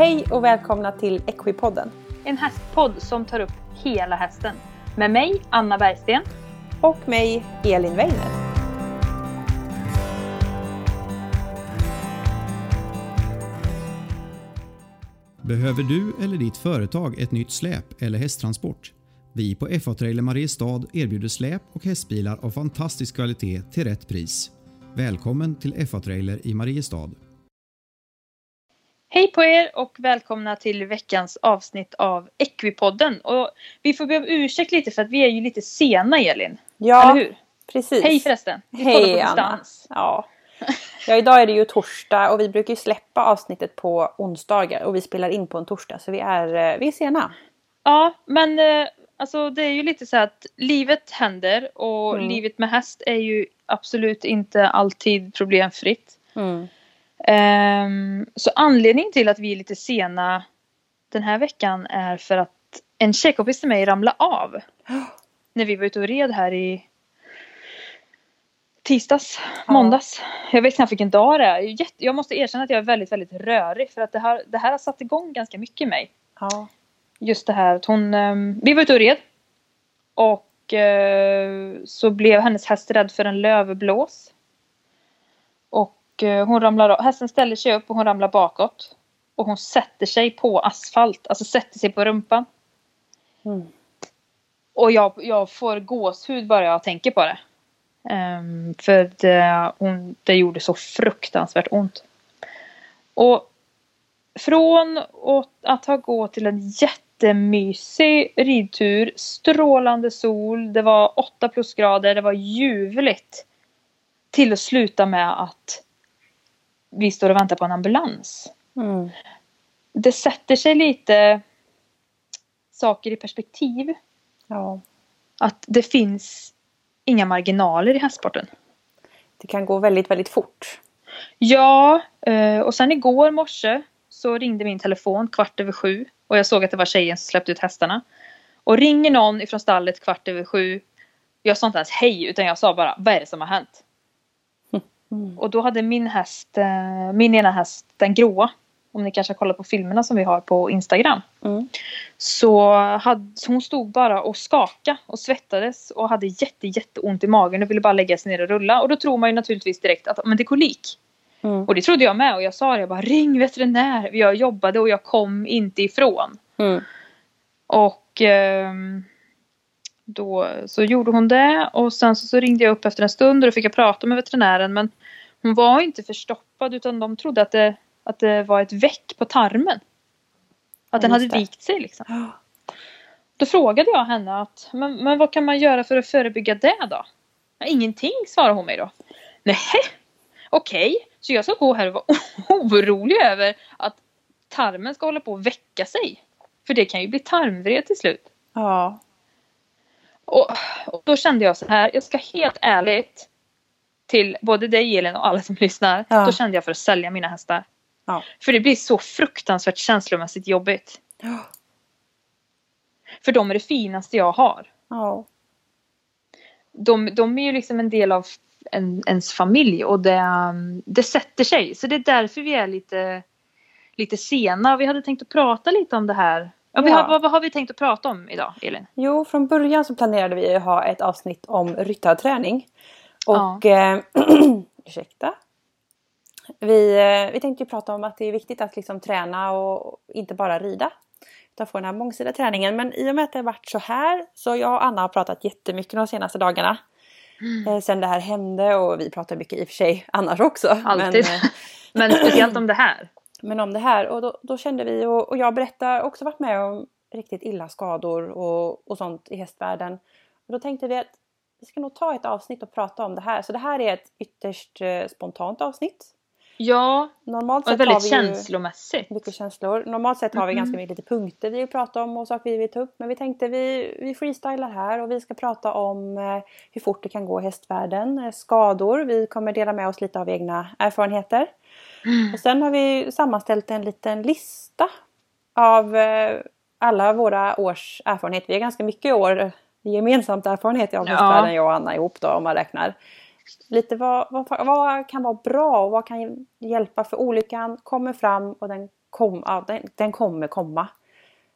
Hej och välkomna till Equipodden. En hästpodd som tar upp hela hästen. Med mig, Anna Bergsten. Och mig, Elin Weiner. Behöver du eller ditt företag ett nytt släp eller hästtransport? Vi på FA Trailer Mariestad erbjuder släp och hästbilar av fantastisk kvalitet till rätt pris. Välkommen till FA Trailer i Mariestad. Hej på er och välkomna till veckans avsnitt av Equipodden. Och vi får be om ursäkt lite för att vi är ju lite sena Elin. Ja, Eller hur? precis. Hej förresten. Vi Hej, på Anna. distans. Ja. ja, idag är det ju torsdag och vi brukar ju släppa avsnittet på onsdagar och vi spelar in på en torsdag så vi är, eh, vi är sena. Ja, men eh, alltså det är ju lite så att livet händer och Mm. livet med häst är ju absolut inte alltid problemfritt. Mm. Ehm, så anledningen till att vi är lite sena den här veckan är för att en tjejkompis till mig ramlade av. När vi var ute och red här i tisdags, Ja. måndags. Jag vet knappt vilken dag det är. Jag måste erkänna att jag är väldigt, väldigt rörig för att det här, det här har satt igång ganska mycket i mig. Ja. Just det här att hon, ehm, vi var ute och red. Och eh, så blev hennes häst rädd för en lövblås. Eh, hon ramlar. Hästen ställer sig upp och hon ramlar bakåt. Och hon sätter sig på asfalt, alltså sätter sig på rumpan. Mm. Och jag, jag får gåshud bara jag tänker på det. Ehm, för det, hon, det gjorde så fruktansvärt ont. Och från att, att ha gått till en jättemysig ridtur, strålande sol, det var 8 plusgrader, det var ljuvligt. Till att sluta med att vi står och väntar på en ambulans Mm. det sätter sig lite saker i perspektiv. ja. Att det finns inga marginaler i hästsporten. Det kan gå väldigt, väldigt fort. Ja, eh, och sen igår morse så ringde min telefon kvart över sju och jag såg att det var tjejen som släppte ut hästarna. Och ringer någon ifrån stallet kvart över sju. Jag sa inte ens hej utan jag sa bara vad är det som har hänt? Mm. Och då hade min häst, eh, min ena häst, den gråa. Om ni kanske har kollat på filmerna som vi har på Instagram. Mm. Så, hade, hon stod bara och skakade och svettades och hade jätte, jätteont i magen och ville bara lägga sig ner och rulla. Och då tror man ju naturligtvis direkt att men det är kolik. Mm. Och det trodde jag med och jag sa det, jag bara ring veterinär. Jag jobbade och jag kom inte ifrån. Mm. Och ehm, då så gjorde hon det och sen så, så ringde jag upp efter en stund och då fick jag prata med veterinären men hon var inte förstoppad utan de trodde att det, att det var ett väck på tarmen. Att den hade vikt sig liksom. Då frågade jag henne att men, men vad kan man göra för att förebygga det då? Ingenting svarade hon mig då. Nej, okej. Så jag ska gå här och vara orolig över att tarmen ska hålla på att väcka sig. För det kan ju bli tarmvred till slut. Ja. Och, och då kände jag så här, jag ska helt ärligt till både dig Elin och alla som lyssnar. Ja. Då kände jag för att sälja mina hästar. Ja. För det blir så fruktansvärt känslomässigt jobbigt. Ja. För de är det finaste jag har. Ja. De, de är ju liksom en del av en, ens familj och det, um, det sätter sig. Så det är därför vi är lite, lite sena. Vi hade tänkt att prata lite om det här. Ja, vi Ja. har, vad, vad har vi tänkt att prata om idag Elin? Jo, från början så planerade vi att ha ett avsnitt om ryttarträning. Och, eh, ursäkta. Vi, eh, vi tänkte ju prata om att det är viktigt att liksom träna och inte bara rida. Utan få den här mångsidiga träningen. Men i och med att det har varit så här så jag och Anna har pratat jättemycket de senaste dagarna. Eh, sen det här hände och vi pratar mycket i och för sig annars också. Alltid. Men, eh, Men speciellt om det här men om det här och då, då kände vi och, och jag berättar också varit med om riktigt illa skador och, och sånt i hästvärlden. Och då tänkte vi att vi ska nog ta ett avsnitt och prata om det här. Så det här är ett ytterst eh, spontant avsnitt. Ja, Normalt och sett väldigt har vi känslomässigt. mycket känslor. Normalt sett har vi Mhm. ganska mycket lite punkter vi vill prata om och saker vi vill ta upp. Men vi tänkte vi, vi freestylar här och vi ska prata om eh, hur fort det kan gå i hästvärlden, eh, skador. Vi kommer dela med oss lite av egna erfarenheter. Mm. Och sen har vi sammanställt en liten lista av eh, alla våra års erfarenhet. Vi har ganska mycket år gemensamt erfarenhet av Ja. hästvärlden jag och Anna ihop då om man räknar. Lite vad, vad, vad kan vara bra och vad kan hjälpa för olyckan kommer fram och den kom, ja, den, den kommer komma.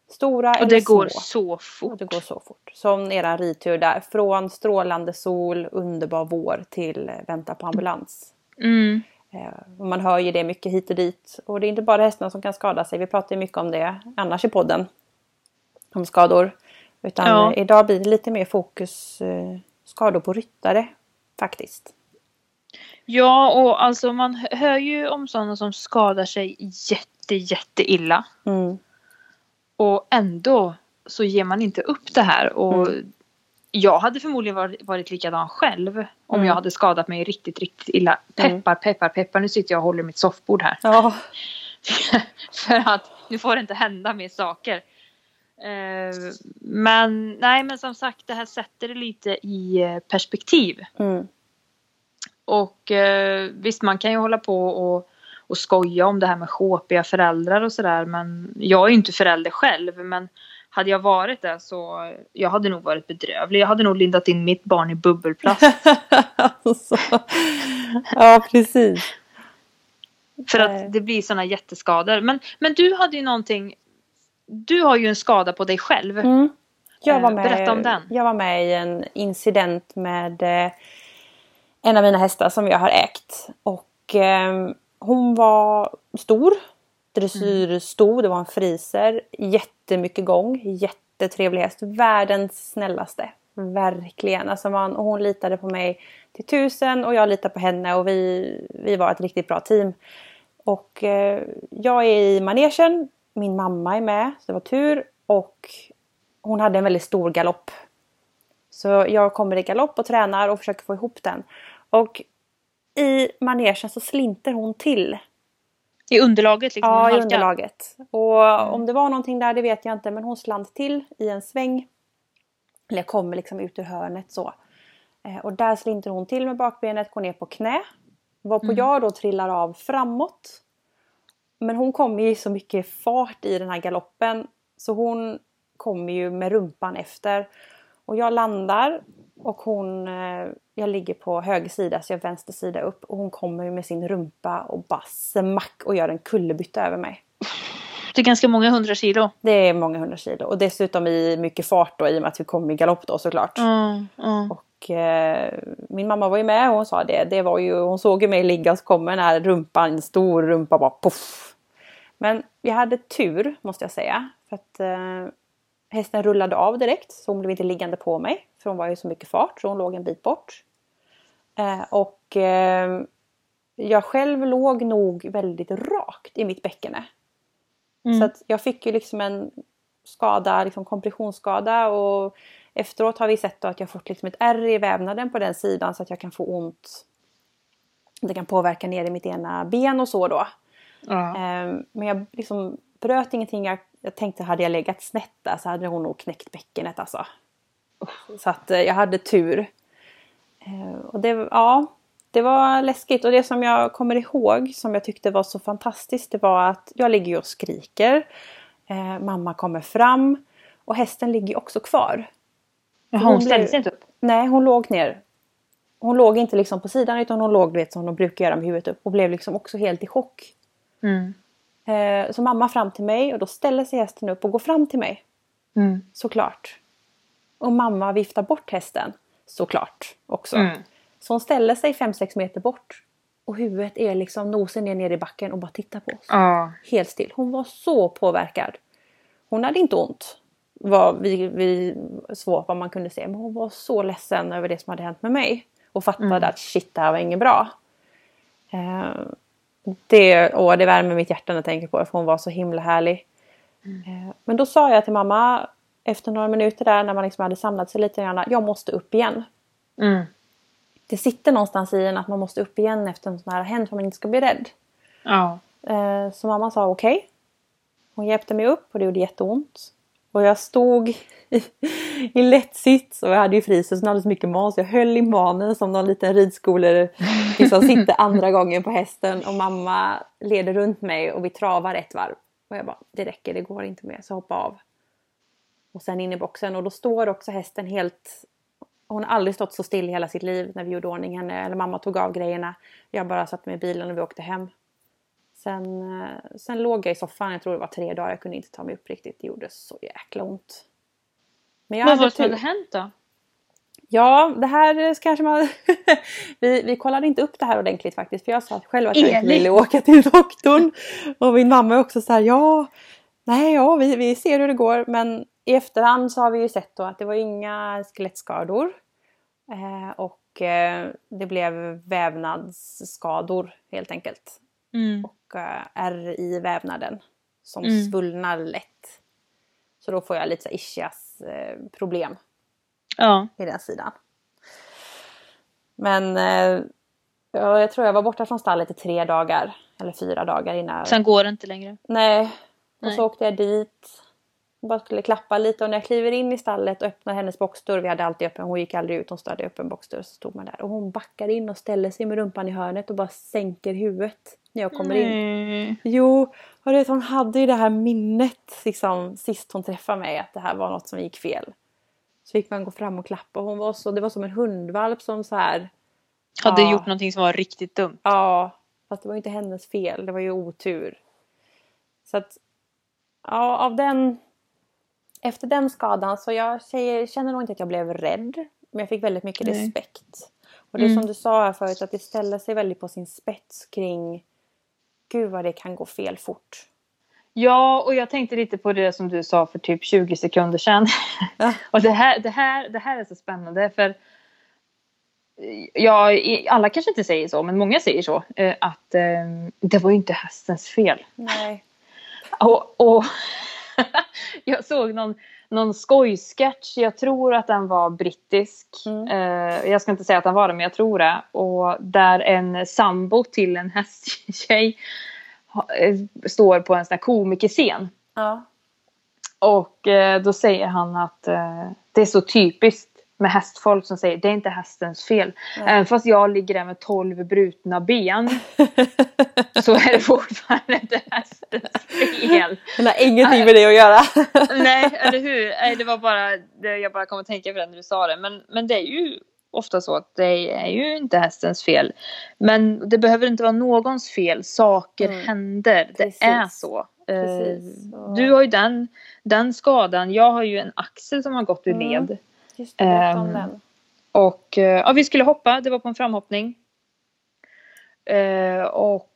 Stora Och det går så Och fort. det går så fort. Som eran ridtur där. Från strålande sol, underbar vår till vänta på ambulans. Mm. Eh, och man hör ju det mycket hit och dit. Och det är inte bara hästarna som kan skada sig. Vi pratar ju mycket om det annars i podden. Om skador. Utan Ja. idag blir det lite mer fokus eh, skador på ryttare. Faktiskt. Ja, och alltså man hö- hör ju om sådana som skadar sig jätte, jätte illa. Mm. Och ändå så ger man inte upp det här. Och Mm. jag hade förmodligen varit, varit likadan själv. Om Mm. jag hade skadat mig riktigt, riktigt illa. Mm. Peppar, peppar, peppar. Nu sitter jag och håller mitt soffbord här. Ja. För att nu får det inte hända mer saker. Eh, men nej, men som sagt, det här sätter det lite i eh, perspektiv. Mm. Och eh, visst, man kan ju hålla på och, och skoja om det här med sjåpiga föräldrar och sådär. Men jag är ju inte förälder själv. Men hade jag varit det så jag hade nog varit bedrövlig. Jag hade nog lindat in mitt barn i bubbelplast. alltså. Ja, precis. För att det blir sådana jätteskador. Men, men du hade ju någonting. Du har ju en skada på dig själv. Mm. Jag, var Eh, med, berätta om den. jag var med i en incident med eh, en av mina hästar som jag har ägt. Och eh, hon var stor. Dressyrstor, det var en friser. Jättemycket gång. Jättetrevlig häst. Världens snällaste. Verkligen. Alltså man, och hon litade på mig till tusen och jag litade på henne och vi, vi var ett riktigt bra team. Och eh, jag är i manegen. Min mamma är med, så det var tur. Och hon hade en väldigt stor galopp. Så jag kommer i galopp och tränar och försöker få ihop den. Och i manegen så slinter hon till. I underlaget liksom. Ja, i underlaget. Och om det var någonting där, det vet jag inte. Men hon slant till i en sväng. Eller kommer liksom ut ur hörnet så. Eh, och där slinter hon till med bakbenet, går ner på knä. Varpå jag då trillar av framåt. Men hon kommer ju så mycket fart i den här galoppen. Så hon kommer ju med rumpan efter. Och jag landar och hon, eh, jag ligger på höger sida så jag är vänster sida upp. Och hon kommer ju med sin rumpa och bara smack och gör en kullerbytta över mig. Det är ganska många hundra kilo. Det är många hundra kilo och dessutom i mycket fart då i och med att vi kom i galopp då såklart. Mm, mm. Och eh, min mamma var ju med och hon sa det. det var ju, hon såg ju mig ligga och så kommer den här rumpan, en stor rumpa bara poff. Men jag hade tur måste jag säga. För att eh, hästen rullade av direkt så hon blev inte liggande på mig. För hon var ju så mycket fart så hon låg en bit bort. Eh, och eh, jag själv låg nog väldigt rakt i mitt bäckene. Mm. Så att jag fick ju liksom en skada, liksom kompressionsskada och efteråt har vi sett att jag fått liksom ett ärr i vävnaden på den sidan så att jag kan få ont. Det kan påverka ner i mitt ena ben och så då. Ja. Ehm, Men jag liksom bröt ingenting. Jag, jag tänkte hade jag legat snett där så hade hon nog knäckt bäckenet alltså. Så att eh, jag hade tur. Ehm, Och det, ja, det var läskigt och det som jag kommer ihåg som jag tyckte var så fantastiskt det var att jag ligger och skriker. Eh, mamma kommer fram och hästen ligger också kvar. Jaha, hon hon ställde sig inte upp. Nej, hon låg ner. Hon låg inte liksom på sidan utan hon låg du vet, som de brukar göra med huvudet upp och blev liksom också helt i chock. Mm. Eh, så mamma fram till mig och då ställer sig hästen upp och går fram till mig. Mm. Såklart. Och mamma viftar bort hästen. Såklart också. Mm. Så hon ställer sig 5-6 meter bort. Och huvudet är liksom nosen ner, ner i backen och bara tittar på oss. Ja. Helt still. Hon var så påverkad. Hon hade inte ont. Vad vi, vi svårt vad man kunde se. Men hon var så ledsen över det som hade hänt med mig. Och fattade Mm. att shit det här var inget bra. Eh, det, åh, det värmer mitt hjärta när jag tänker på det. För hon var så himla härlig. Eh, men då sa jag till mamma. Efter några minuter där när man liksom hade samlat sig lite grann. Jag måste upp igen. Mm. Det sitter någonstans i en att man måste upp igen efter en sån här hänt. För man inte ska bli rädd. Ja. Eh, Så mamma sa okej. Hon hjälpte mig upp och det gjorde jätteont. Och jag stod i, i lätt sits och jag hade ju frisen alldeles mycket mat. Så jag höll i manen som någon liten ridskolor som sitter andra gången på hästen. Och mamma leder runt mig och vi travar ett varv. Och jag bara, det räcker, det går inte mer. Så hoppa av. Och sen in i boxen och då står också hästen helt... Hon har aldrig stått så still i hela sitt liv när vi gjorde ordning henne. Eller mamma tog av grejerna. Jag bara satte mig i bilen och vi åkte hem. Sen, eh, sen låg jag i soffan, jag tror det var tre dagar, jag kunde inte ta mig upp riktigt. Det gjorde så jäkla ont. Men, jag Men vad hade hänt då? Ja, det här kanske man... vi, vi kollade inte upp det här ordentligt faktiskt. För jag sa själv att jag inte ville åka till doktorn. Och min mamma är också så här, ja, nej, ja, vi, vi ser hur det går. Men i efterhand så har vi ju sett då att det var inga skelettskador. Eh, och eh, det blev vävnadsskador helt enkelt. Mm. Och eh, ärr i vävnaden som mm. svullnar lätt. Så då får jag lite ischias problem ja. i den sidan. Men eh, jag tror jag var borta från stallet i tre dagar. Eller fyra dagar innan. Sen går det inte längre? Nej. Och så åkte jag dit. Bara skulle klappa lite och när jag kliver in i stallet och öppnar hennes boxdörr. Vi hade alltid öppen, hon gick aldrig ut, hon stod öppen boxdörr. Så stod man där och hon backar in och ställer sig med rumpan i hörnet och bara sänker huvudet när jag kommer in. Mm. Jo, och det, hon hade ju det här minnet liksom, sist hon träffade mig att det här var något som gick fel. Så fick man gå fram och klappa och hon var så, det var som en hundvalp som så här. Hade ja, gjort någonting som var riktigt dumt. Ja, fast det var ju inte hennes fel, det var ju otur. Så att, ja av den, efter den skadan så jag känner nog inte att jag blev rädd. Men jag fick väldigt mycket Nej. respekt. Och det mm. som du sa här förut att det ställer sig väldigt på sin spets kring Gud vad det kan gå fel fort. Ja, och jag tänkte lite på det som du sa för typ 20 sekunder sedan. Ja. och det här, det, här, det här är så spännande för ja, alla kanske inte säger så, men många säger så. Eh, att eh, det var ju inte hästens fel. Nej. Och, och jag såg någon, någon skojsketch, jag tror att den var brittisk. Mm. Eh, jag ska inte säga att den var det, men jag tror det. Och där en sambo till en hästtjej Eh, står på en sån här komikerscen. Ja. Och eh, då säger han att eh, det är så typiskt med hästfolk som säger det är inte hästens fel. Nej. Även fast jag ligger där med tolv brutna ben så är det fortfarande inte hästens fel. Den har ingenting med det att göra. Nej, eller hur? Det var bara det jag bara kom att tänka på det när du sa det. Men, men det är ju ofta så att det är ju inte hästens fel. Men det behöver inte vara någons fel. Saker mm. händer. Precis. Det är så. Precis. Uh, du har ju den, den skadan. Jag har ju en axel som har gått ur mm. Just det, um, och uh, ja, vi skulle hoppa. Det var på en framhoppning. Uh, och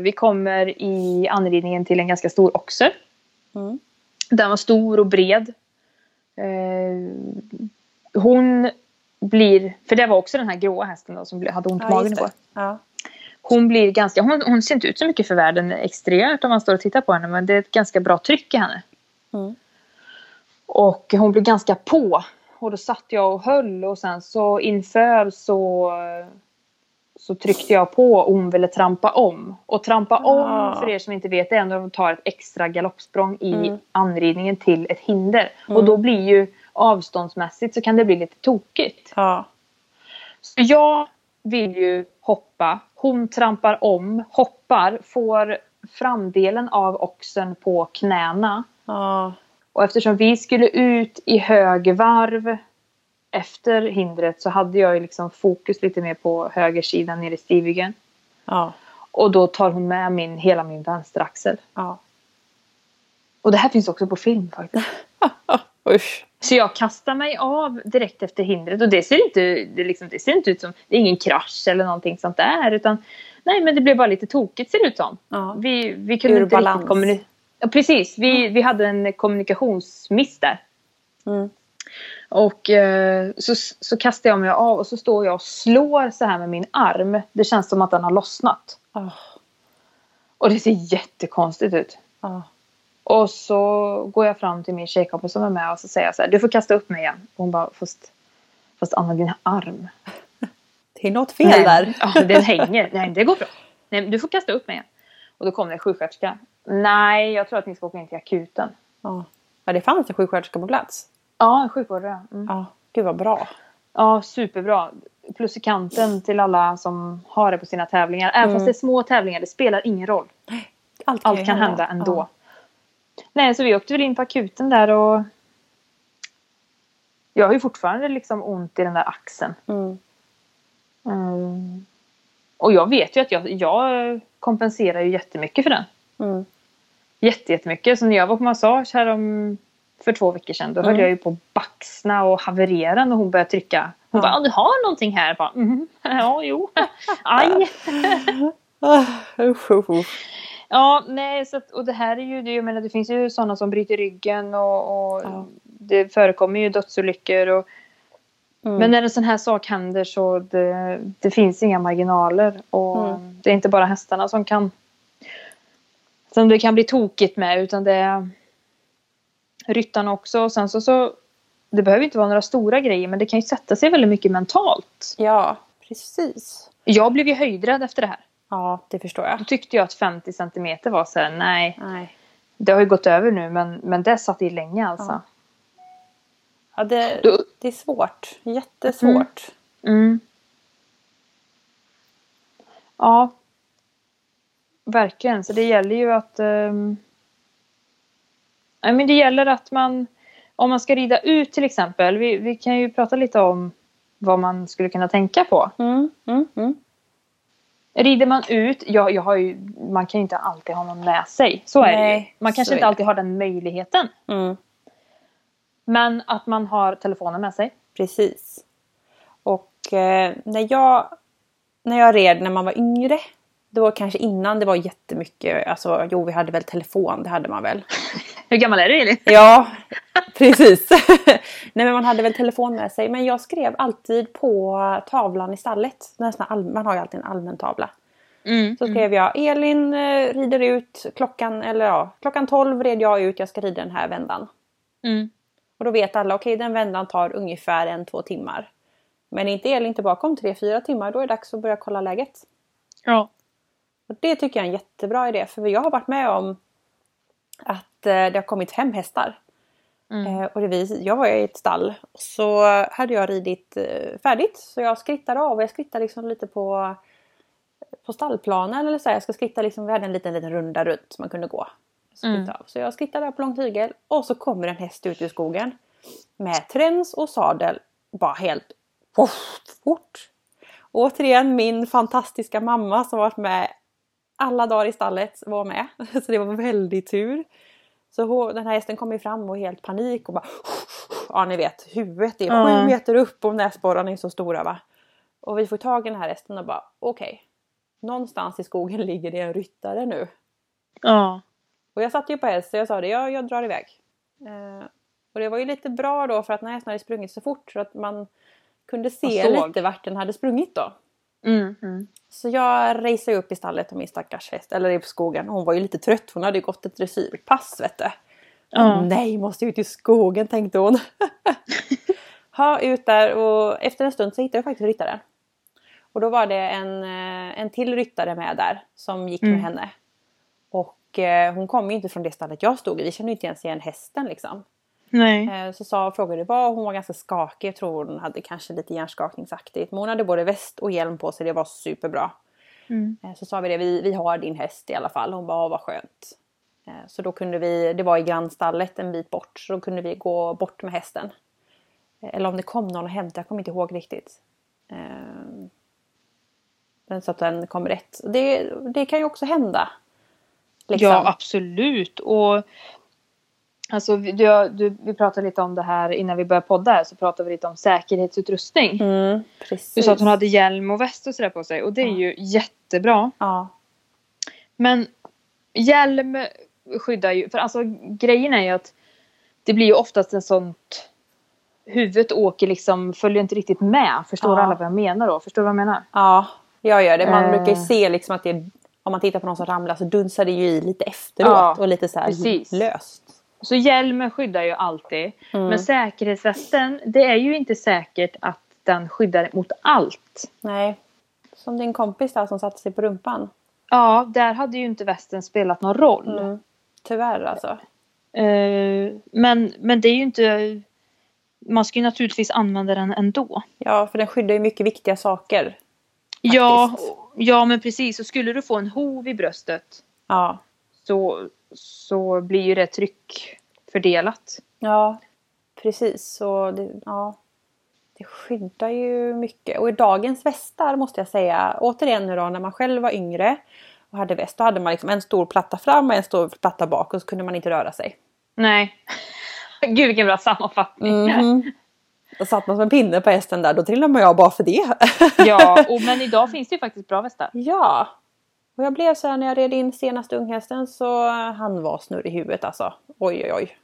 vi kommer i anridningen till en ganska stor oxer. Mm. Den var stor och bred. hon blir, för det var också den här gråa hästen då som hade ont i ja, magen. Ja. Hon blir ganska, hon, hon, ser inte ut så mycket för världen exteriört om man står och tittar på henne men det är ett ganska bra tryck i henne. Mm. Och hon blir ganska på. Och då satt jag och höll och sen så inför så så tryckte jag på och hon ville trampa om. Och trampa ah. om, för er som inte vet, det är när de tar ett extra galoppsprång i mm. anridningen till ett hinder. Mm. Och då blir ju avståndsmässigt så kan det bli lite tokigt. Ja. Så jag vill ju hoppa. Hon trampar om, hoppar, får framdelen av oxen på knäna. Ja. Och eftersom vi skulle ut i hög varv efter hindret så hade jag ju liksom fokus lite mer på höger sida nere i stivigen. Ja. Och då tar hon med min, hela min vänsteraxel. Ja. Och det här finns också på film faktiskt. Usch. Så jag kastar mig av direkt efter hindret och det ser inte, det liksom, det ser inte ut som, det är ingen krasch eller någonting sånt där utan nej men det blev bara lite tokigt ser det ut som. Ja. Vi, vi kunde Ur inte balans. riktigt kommunicera. Ja, precis, vi, vi hade en kommunikationsmiss där. Mm. Och eh, så, så kastar jag mig av och så står jag och slår så här med min arm. Det känns som att den har lossnat. Oh. Och det ser jättekonstigt ut. Oh. Och så går jag fram till min tjejkompis som är med och så säger jag så här, du får kasta upp mig igen. Och hon bara, fast, fast Anna din arm. Det är något fel Nej, där. Ja, den hänger. Nej, det går bra. Nej, du får kasta upp mig igen. Och då kom det en sjuksköterska. Nej, jag tror att ni ska åka in till akuten. Ja, ja det fanns en sjuksköterska på plats. Ja, en sjukvårdare. Mm. Ja, gud vad bra. Ja, superbra. Plus i kanten till alla som har det på sina tävlingar. Även mm. fast det är små tävlingar, det spelar ingen roll. Allt kan, Allt kan hända ändå. Ja. Nej, så vi åkte väl in på akuten där och jag har ju fortfarande liksom ont i den där axeln. Mm. Mm. Och jag vet ju att jag, jag kompenserar ju jättemycket för den. Mm. Jätte, jättemycket. Så när jag var på massage här om, för två veckor sedan då Mm. höll jag ju på att baxna och haverera när hon började trycka. Hon Ja. bara, "Ja, du har någonting här. Jag bara, mhm, ja, jo. Aj. Ah, usch, usch, usch. Ja, nej, så att, och det här är ju, det, jag menar, det finns ju sådana som bryter ryggen och, och Ja. det förekommer ju dödsolyckor. Och, Mm. Men när en sån här sak händer så det, det finns inga marginaler. Och Mm. det är inte bara hästarna som kan som det kan bli tokigt med utan det ryttarna också. Och sen så, så det behöver inte vara några stora grejer men det kan ju sätta sig väldigt mycket mentalt. Ja, precis. Jag blev ju höjdrädd efter det här. Ja, det förstår jag. Då tyckte jag att 50 centimeter var så här, nej. Nej. Det har ju gått över nu men, men det satt i länge alltså. Ja. Ja, det, det är svårt. Jättesvårt. Mm. Ja. Verkligen. Så det gäller ju att... Um... Nej, men det gäller att man... Om man ska rida ut till exempel. Vi, vi kan ju prata lite om vad man skulle kunna tänka på. Mm, mm, mm. Rider man ut, ja, jag har ju, man kan ju inte alltid ha någon med sig. Så är det ju. Nej, Man så kanske inte det. alltid har den möjligheten. Mm, Men att man har telefonen med sig. precis. Och eh, när, jag, när jag red när man var yngre. Det var kanske innan det var jättemycket. Alltså, jo, vi hade väl telefon. Det hade man väl. Hur gammal är du Elin? Ja, precis. Nej, men man hade väl telefon med sig. Men jag skrev alltid på tavlan i stallet. Man har ju alltid en allmän tavla. Mm. Så skrev jag Elin eh, rider ut klockan, eller ja, klockan 12 red jag ut, jag ska rida den här vändan. Mm. Och då vet alla, okej den vändan tar ungefär en, två timmar. Men är inte Elin tillbaka om tre, fyra timmar, då är det dags att börja kolla läget. Ja. Och det tycker jag är en jättebra idé, för jag har varit med om att eh, det har kommit hem hästar. Mm. Eh, och det vis, jag var i ett stall och så hade jag ridit eh, färdigt. Så jag skrittade av och jag skrittade liksom lite på, på stallplanen. Eller så här. Jag ska skritta liksom, vi hade en liten, liten runda runt man kunde gå. Skritta Mm. av. Så jag skrittade på lång tygel och så kommer en häst ut ur skogen. Med träns och sadel. Bara helt poff, fort. Och återigen min fantastiska mamma som varit med alla dagar i stallet var med. Så det var väldigt tur. Så den här hästen kom ju fram och helt panik och bara Ja ni vet huvudet är sju meter upp och näsborrarna är så stora va. Och vi får tag i den här hästen och bara okej. någonstans i skogen ligger det en ryttare nu. Ja. Och jag satt ju på häst så jag sa det, jag, jag drar iväg. Eh, och det var ju lite bra då för att den här hästen hade sprungit så fort så att man kunde se lite vart den hade sprungit då. Mm. Mm. Så jag raceade upp i stallet och min stackars häst, eller i skogen. Hon var ju lite trött, hon hade ju gått ett dressyrpass vet du. Ja. Nej, måste ut i skogen tänkte hon. ha, ut där och efter en stund så hittade jag faktiskt ryttaren. Och då var det en, eh, en till ryttare med där som gick med Mm. henne. Och eh, hon kom ju inte från det stallet jag stod i, vi kände ju inte ens igen hästen liksom. Nej. Eh, Så sa, frågade det var, hon var ganska skakig, jag tror hon hade kanske lite hjärnskakningsaktigt. Men hon hade både väst och hjälm på sig, det var superbra. Mm. Eh, Så sa vi det, vi, vi har din häst i alla fall. Hon bara, "Ja, vad skönt. Eh, Så då kunde vi, det var i grannstallet en bit bort, så då kunde vi gå bort med hästen. Eller om det kom någon och hämtade, jag kommer inte ihåg riktigt. Men så att den kom rätt. Det, det kan ju också hända. Liksom. Ja, absolut. Och alltså, du, du, vi pratade lite om det här innan vi började podda här, så pratade vi lite om säkerhetsutrustning. Mm. Du sa att hon hade hjälm och väst och sådär på sig och det är Ja. ju jättebra. Ja, Men hjälm skyddar ju, för alltså grejen är ju att det blir ju oftast en sånt Huvudet åker liksom, följer inte riktigt med. Förstår Ja. alla vad jag menar då? Förstår du vad jag menar? ja, jag gör det. Man Eh. brukar ju se liksom att det om man tittar på någon som ramlar så dunsar det ju i lite efteråt Ja, och lite så löst. Så hjälmen skyddar ju alltid. Mm. Men säkerhetsvästen, det är ju inte säkert att den skyddar mot allt. Nej. Som din kompis där som satte sig på rumpan. Ja, där hade ju inte västen spelat någon roll. Mm. Tyvärr alltså. Eh, men, men det är ju inte... Man ska ju naturligtvis använda den ändå. Ja, för den skyddar ju mycket viktiga saker. Ja, ja, men precis. Och skulle du få en hov i bröstet Ja. så, så blir ju det tryck fördelat. Ja, precis. Så det, ja, det skyddar ju mycket. Och i dagens västar måste jag säga, återigen nu då när man själv var yngre och hade väst. Då hade man liksom en stor platta fram och en stor platta bak och så kunde man inte röra sig. Nej. Gud vilken bra sammanfattning. Mhm. Då satt man som en pinne på hästen där, då trillade man ju av bara för det. Ja, och, men idag finns det ju faktiskt bra västar. ja. Och jag blev så här när jag red in senaste unghästen så han var snurrig i huvudet alltså. Oj oj oj.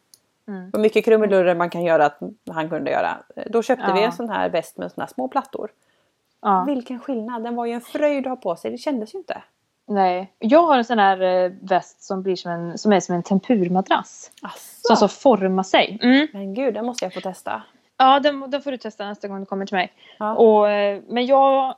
Mm. Och mycket krumelurre man kan göra att han kunde göra. Då köpte vi Ja. en sån här väst med såna här små plattor. Ja. Vilken skillnad! Den var ju en fröjd att ha på sig. Det kändes ju inte. Nej. Jag har en sån här eh, väst som, blir som, en, som är som en tempurmadrass. Som så formar sig. Mm. Men gud, den måste jag få testa. Ja, den, den får du testa nästa gång du kommer till mig. Ja. Och, eh, men jag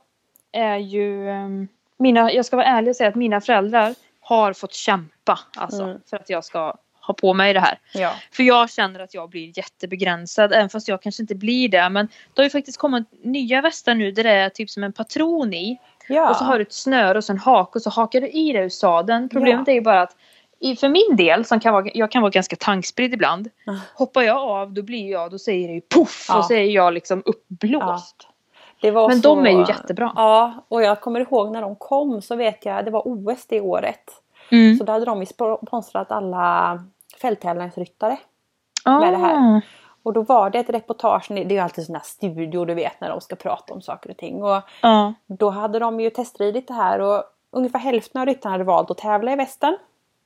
är ju... ehm, Mina, jag ska vara ärlig och säga att mina föräldrar har fått kämpa alltså, Mm. för att jag ska ha på mig det här. ja. För jag känner att jag blir jättebegränsad även fast jag kanske inte blir det. Men det har ju faktiskt kommit nya västar nu där det är typ som en patron i. ja. Och så har du ett snöre och så en hak och så hakar du i det ur sadeln. Problemet Ja. är ju bara att för min del, som kan vara, jag kan vara ganska tankspridd ibland. Ah. Hoppar jag av då blir jag, då säger det ju poff och så är jag liksom uppblåst. Men så... de är ju jättebra. Ja, och jag kommer ihåg när de kom så vet jag, det var OS det året. Mm. Så då hade de sponsrat alla fälttävlansryttare. Ah. med det här. Och då var det ett reportage, det är ju alltid sån här studio du vet när de ska prata om saker och ting. Och Ja. då hade de ju testridit det här och ungefär hälften av ryttarna hade valt att tävla i västen.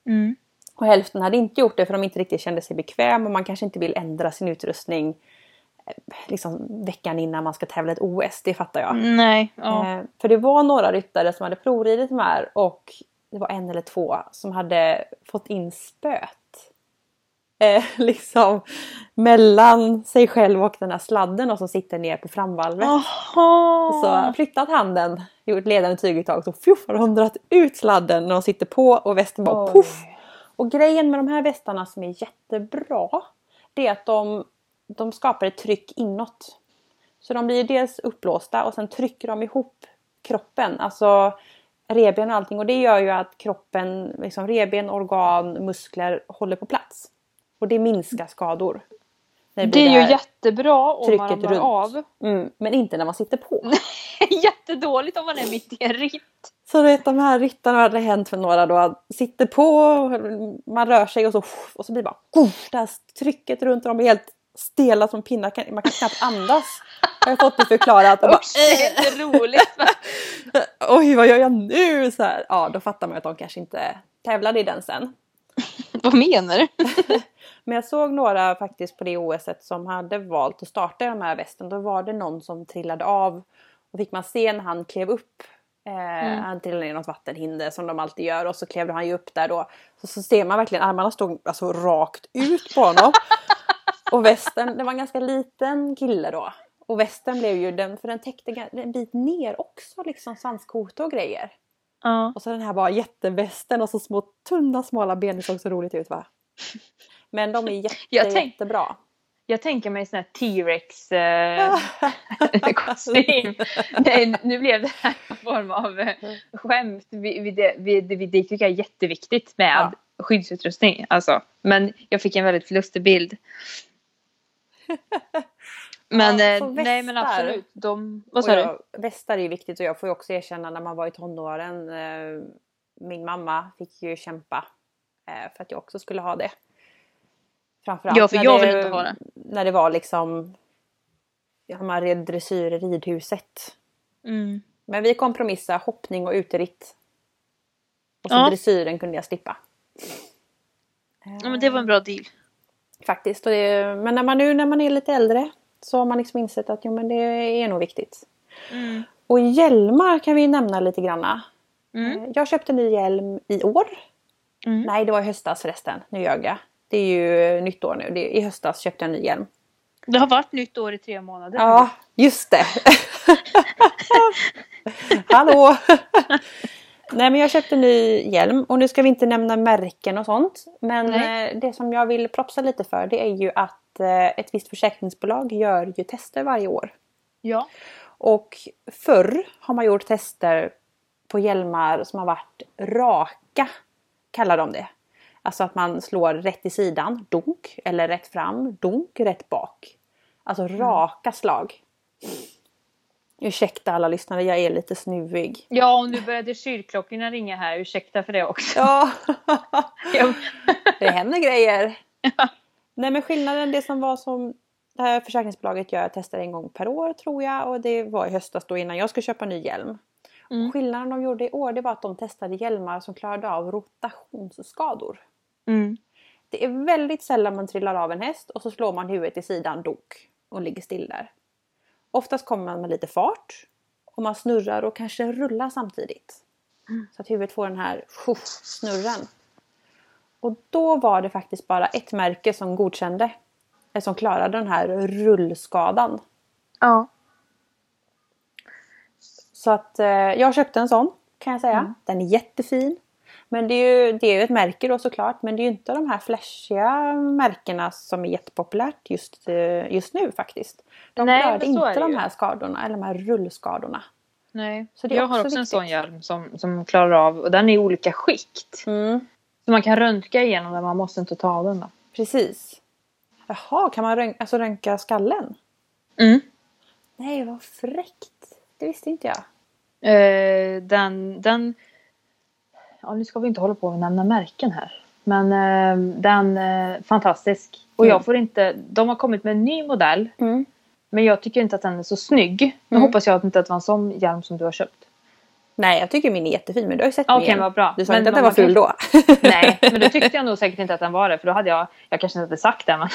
Mm. Och hälften hade inte gjort det för de inte riktigt kände sig bekväm och man kanske inte vill ändra sin utrustning liksom veckan innan man ska tävla ett OS, det fattar jag. Nej. Ja. Eh, för det var några ryttare som hade provridit de här och det var en eller två som hade fått in spöet. Eh, liksom mellan sig själv och den här sladden och som sitter ner på framvalvet. Och så flyttat handen, gjort ledande tyguttag så fjuff har de dragit ut sladden när de sitter på och västen bara Oj. puff. Och grejen med de här västarna som är jättebra det är att de, de skapar ett tryck inåt. Så de blir dels uppblåsta och sen trycker de ihop kroppen, alltså reben och allting och det gör ju att kroppen, liksom reben, organ, muskler håller på plats. Och det minskar skador. Det blir är ju jättebra om man ramlar runt. av. Mm, men inte när man sitter på. Jättedåligt om man är mitt i en ritt. Så du vet de här ryttarna hade hänt för några då. Sitter på, man rör sig och så och så blir det bara det här trycket runt dem är helt stela som pinnar. Man kan knappt andas. Jag har fått det förklarat. Och bara, Usch, det är inte roligt. Oj vad gör jag nu? Så här, ja då fattar man att de kanske inte tävlade i den sen. Vad menar du? Men jag såg några faktiskt på det OSet som hade valt att starta i de här västen. Då var det någon som trillade av. Och fick man se när han klev upp. Eh, Han trillade ner i något vattenhinder som de alltid gör. Och så klev han ju upp där då. Så, så ser man verkligen armarna stod alltså rakt ut på honom. Och västen, det var en ganska liten kille då. Och västen blev ju den, för den täckte en bit ner också liksom svanskote och grejer. Ja. Och så den här bara jättevästen och så små tunna smala ben. Det såg så roligt ut va? Men de är jätte, Jag tänk- jättebra. Jag tänker mig sån här T-rex eh, kostym. Nej, nu blev det här en form av eh, skämt. Vi, vi, det, vi, det, vi, det tycker jag är jätteviktigt med skyddsutrustning. Alltså. Men jag fick en väldigt lustig bild. Men, Ja, eh, nej men absolut. De, vad sa du? jag, västar är ju viktigt och jag får ju också erkänna när man var i tonåren. Eh, min mamma fick ju kämpa eh, för att jag också skulle ha det. Framförallt Ja, för när jag det, vill inte ha det. När det var liksom ja, man red dressyr i ridhuset. Mm. Men vi kompromissade hoppning och uteritt. Och så Ja. dressyren kunde jag slippa. Ja, men det var en bra deal. Faktiskt. Det, men när man nu när man är lite äldre så har man liksom insett att jo, men det är nog viktigt. Mm. Och hjälmar kan vi nämna lite granna. Mm. Eh, Jag köpte en ny hjälm i år. Mm. Nej, det var i höstas förresten. Nu ljög jag. Det är ju nytt år nu. Det, I höstas köpte jag en ny hjälm. Det har varit nytt år i tre månader. Ja, just det. Hallå! Nej men jag köpte en ny hjälm och nu ska vi inte nämna märken och sånt. Men Nej. eh, det som jag vill propsa lite för det är ju att eh, ett visst försäkringsbolag gör ju tester varje år. Ja. Och förr har man gjort tester på hjälmar som har varit raka, kallar de det. Alltså att man slår rätt i sidan, dunk, eller rätt fram, dunk, rätt bak. Alltså raka slag. Ursäkta alla lyssnare, jag är lite snuvig. Ja, och nu började kyrkklockorna ringa här. Ursäkta för det också. Ja, Ja. det händer grejer. Nej men skillnaden, det som var som det här försäkringsbolaget gör, testar en gång per år tror jag och det var i höstas då innan jag skulle köpa ny hjälm. Mm. Skillnaden de gjorde i år det var att de testade hjälmar som klarade av rotationsskador. Mm. Det är väldigt sällan man trillar av en häst och så slår man huvudet i sidan dok och ligger still där. Oftast kommer man med lite fart och man snurrar och kanske rullar samtidigt. Så att huvudet får den här snurren. Och då var det faktiskt bara ett märke som godkände, eller som klarade den här rullskadan. Ja. Så att eh, jag köpte en sån kan jag säga. Den är jättefin. Men det är ju det är ju ett märke då såklart. Men det är ju inte de här flashiga märkena som är jättepopulärt just, eh, just nu faktiskt. De Nej, klarade inte de här skadorna eller de här rullskadorna. Nej. Så det är jag har också också en viktigt. sån hjälm som, som klarar av, och den är i olika skikt. Mm, Så man kan röntga igenom den, man måste inte ta av den då. precis. Jaha, kan man rön- alltså röntga skallen? Mm. Nej, vad fräckt. Det visste inte jag. Eh, den, den... Ja, nu ska vi inte hålla på och nämna märken här. Men eh, den är fantastisk. Och Mm. jag får inte... De har kommit med en ny modell. Mm. Men jag tycker inte att den är så snygg. Nu Mm. hoppas jag att det inte det var en sån hjälm som du har köpt. Nej, jag tycker min är jättefin men du har ju sett Okej, min. vad bra. Du sa Men inte att den var ful då? Nej, men då tyckte jag nog säkert inte att den var det. För då hade jag... Jag kanske inte hade sagt det men...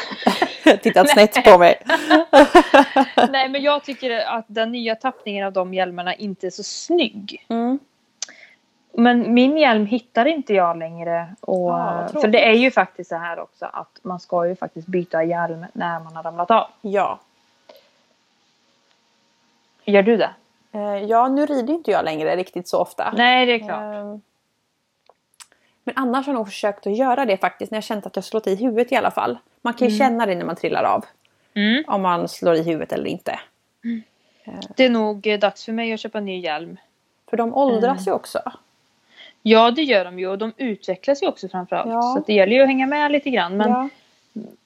Tittat snett på mig. Nej, men jag tycker att den nya tappningen av de hjälmarna inte är så snygg. Mm. Men min hjälm hittar inte jag längre. Och, Ah, vad för det är ju faktiskt så här också att man ska ju faktiskt byta hjälm när man har ramlat av. Ja. Gör du det? Eh, ja, nu rider inte jag längre riktigt så ofta. Nej, det är klart. Ehm, Men annars har jag nog försökt att göra det faktiskt när jag känt att jag slått i huvudet i alla fall. Man kan ju känna det när man trillar av. Mm. Om man slår i huvudet eller inte. Det är nog eh, dags för mig att köpa en ny hjälm. För de åldras ju också. Ja, det gör de ju och de utvecklas ju också framförallt. Ja. Så det gäller ju att hänga med lite grann. Men, ja.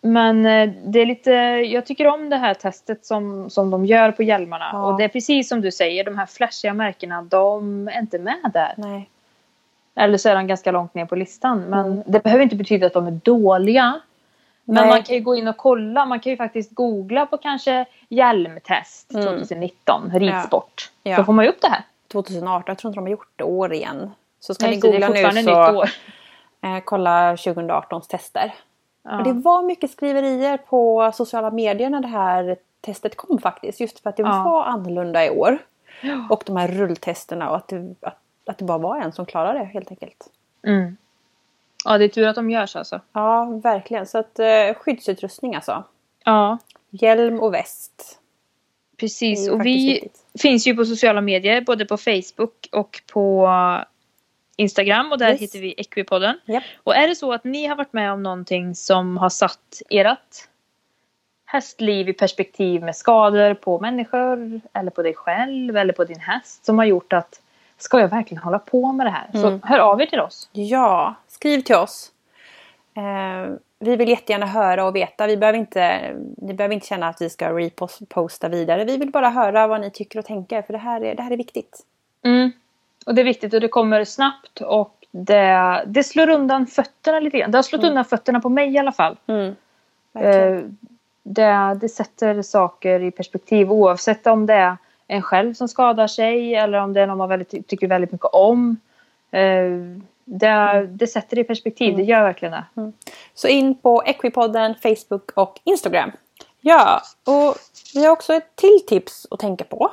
men eh, det är lite, jag tycker om det här testet som, som de gör på hjälmarna. Ja. Och det är precis som du säger, de här flashiga märkena, de är inte med där. Nej. Eller så är de ganska långt ner på listan. Men Mm. det behöver inte betyda att de är dåliga. Men Nej. man kan ju gå in och kolla. Man kan ju faktiskt googla på kanske hjälmtest Mm. 2019, ridsport. Ja. Så får man ju upp det här. 2018, jag tror inte de har gjort det år igen. Så ska Nej, ni googla nu så eh, kolla 2018s tester. Ja. Och det var mycket skriverier på sociala medier när det här testet kom faktiskt. Just för att det Ja. var annorlunda i år. Ja. Och de här rulltesterna och att det, att, att det bara var en som klarade det helt enkelt. Mm. ja, det är tur att de görs alltså. Ja, verkligen. Så att eh, skyddsutrustning alltså. Ja, Hjälm och väst. Precis. Och vi viktigt. finns ju på sociala medier, både på Facebook och på Instagram. Och där Yes. heter vi Equipodden. Japp. Och är det så att ni har varit med om någonting som har satt ert hästliv i perspektiv med skador på människor eller på dig själv eller på din häst som har gjort att ska jag verkligen hålla på med det här? Mm. Så hör av er till oss. Ja, skriv till oss. Eh, vi vill jättegärna höra och veta. Vi behöver inte, ni behöver inte känna att vi ska reposta vidare. Vi vill bara höra vad ni tycker och tänker. För det här är, det här är viktigt. Mm. Och det är viktigt och det kommer snabbt och det, det slår undan fötterna lite grann. Det har slått Mm. undan fötterna på mig i alla fall. Verkligen. Eh, det, det sätter saker i perspektiv oavsett om det är en själv som skadar sig eller om det är någon man väldigt, tycker väldigt mycket om. Eh, det, det sätter det i perspektiv, det gör verkligen det. Så in på Equipodden, Facebook och Instagram. Ja, och vi har också ett till tips att tänka på.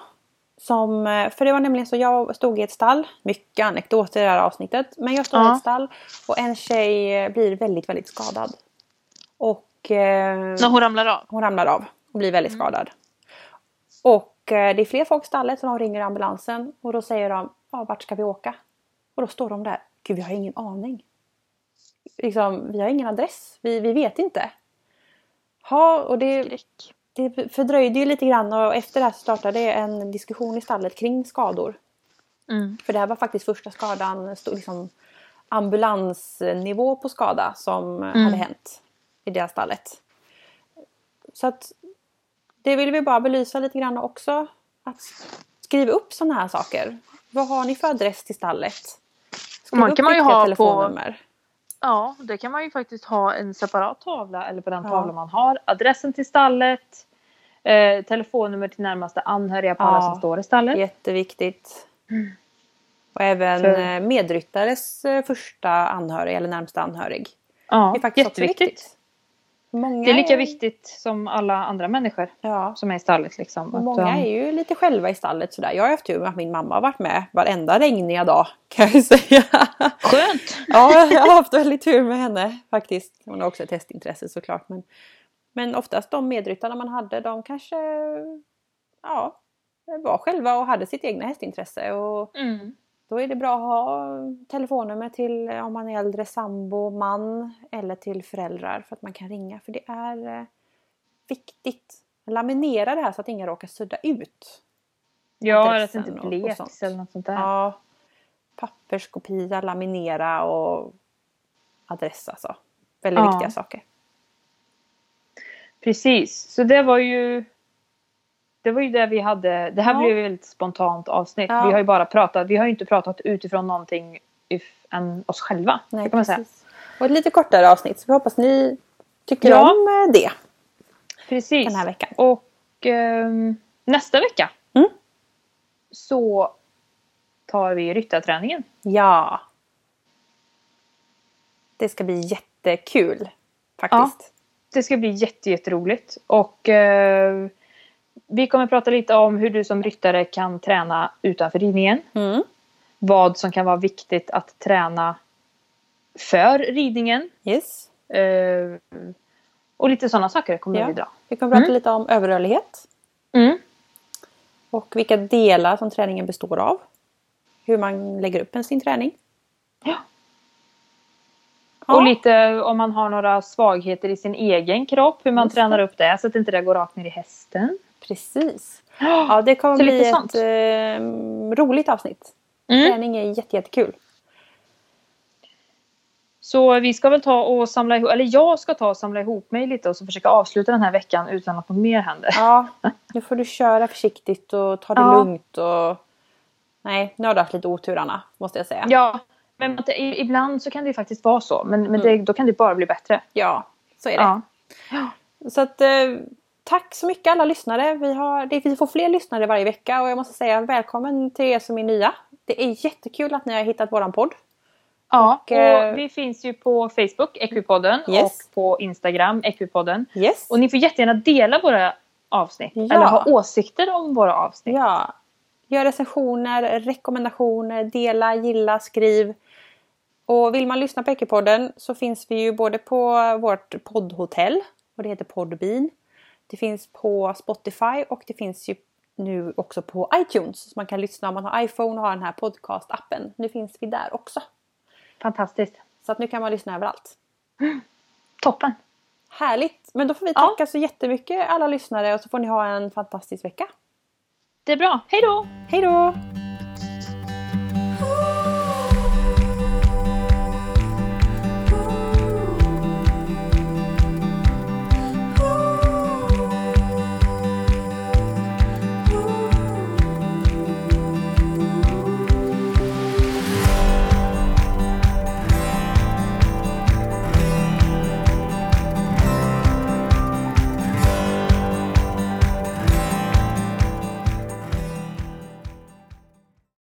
Som, eh, för det var nämligen så jag stod i ett stall. Mycket anekdoter i det här avsnittet. Men jag stod i Ja. ett stall och en tjej eh, blir väldigt, väldigt skadad. Och eh, hon ramlar av. hon ramlar av och blir väldigt skadad. Och eh, det är fler folk i stallet så de ringer ambulansen och då säger de ja, vart ska vi åka? Och då står de där. Gud, vi har ingen aning. Liksom, vi har ingen adress. Vi, vi vet inte. Ja, och det, Skräck. Det fördröjde ju lite grann och efter det här startade en diskussion i stallet kring skador. Mm. För det här var faktiskt första skadan, liksom ambulansnivå på skada som hade hänt i det här stallet. Så att det vill vi bara belysa lite grann också. Att skriv upp sådana här saker. Vad har ni för adress till stallet? Skriv Man kan man ju ha på-. Ja, det kan man ju faktiskt ha en separat tavla eller på den Ja. tavla man har. Adressen till stallet, eh, telefonnummer till närmaste anhöriga på alla Ja. som står i stallet. Jätteviktigt. Och även För- eh, medryttares eh, första anhörig eller närmsta anhörig. Ja, Det är faktiskt också jätteviktigt. viktigt. Många Det är lika viktigt som alla andra människor Ja. som är i stallet. Liksom. Och Att, många um, är ju lite själva i stallet sådär. Jag har haft tur med att min mamma har varit med varenda regniga dag kan jag säga. Skönt! Ja, jag har haft väldigt tur med henne faktiskt. Hon har också ett hästintresse såklart. Men, men oftast de medryttarna man hade de kanske ja, var själva och hade sitt egna hästintresse. Och Mm. Då är det bra att ha telefonnummer till eh, om man är äldre sambo, man eller till föräldrar för att man kan ringa. För det är eh, viktigt. Laminera det här så att ingen råkar sudda ut. Ja, eller att det inte bleks eller något sånt där. Ja, papperskopia, laminera och adress alltså. Väldigt Ja. viktiga saker. Precis, så det var ju det var ju det vi hade. Det här Ja. blev ju ett spontant avsnitt. Ja. Vi har ju bara pratat. Vi har ju inte pratat utifrån någonting än oss själva. Nej, kan man säga. precis. Och ett lite kortare avsnitt så vi hoppas ni tycker Ja. om eh, det Precis. den här veckan. Och ehm, nästa vecka Mm. så tar vi ryttarträningen. Ja. Det ska bli jättekul faktiskt. Det ska bli jätte, jätteroligt. Och eh, vi kommer prata lite om hur du som ryttare kan träna utanför ridningen. Mm. Vad som kan vara viktigt att träna för ridningen. Yes. Eh, och lite sådana saker kommer Ja. vi dra. Vi kommer prata Mm. lite om överrörlighet Mm. och vilka delar som träningen består av. Hur man lägger upp en sin träning. Ja. Ja. Och lite om man har några svagheter i sin egen kropp. Hur man Just tränar det. upp det så att inte det går rakt ner i hästen. Precis. Ja, det kommer Så bli ett sånt. eh, roligt avsnitt. Mm. Träning är jätte, jättekul. Så vi ska väl ta och samla ihop, eller jag ska ta och samla ihop mig lite och så försöka avsluta den här veckan utan att något mer händer. Ja, nu får du köra försiktigt och ta det Ja. lugnt. Och... Nej, nu har du haft lite otur Anna, måste jag säga. Ja, men ibland så kan det ju faktiskt vara så. Men, men Mm. det, då kan det bara bli bättre. Ja, så är det. Ja. Så att, eh, tack så mycket alla lyssnare. Vi, har, det, vi får fler lyssnare varje vecka och jag måste säga välkommen till er som är nya. Det är jättekul att ni har hittat våran podd. Ja, och, eh, vi finns ju på Facebook, Equipodden, Yes. och på Instagram, Equipodden. Yes. Och ni får jättegärna dela våra avsnitt. Ja. Eller ha åsikter om våra avsnitt. Ja. Gör recensioner, rekommendationer, dela, gilla, skriv. Och vill man lyssna på Ekipodden så finns vi ju både på vårt poddhotell och det heter Podbean. Det finns på Spotify och det finns ju nu också på iTunes. Så man kan lyssna om man har iPhone och har den här podcast-appen. Nu finns vi där också. Fantastiskt. Så att nu kan man lyssna överallt. Toppen. Härligt! Men då får vi Ja. tacka så jättemycket alla lyssnare och så får ni ha en fantastisk vecka. Det är bra. Hej då! Hej då!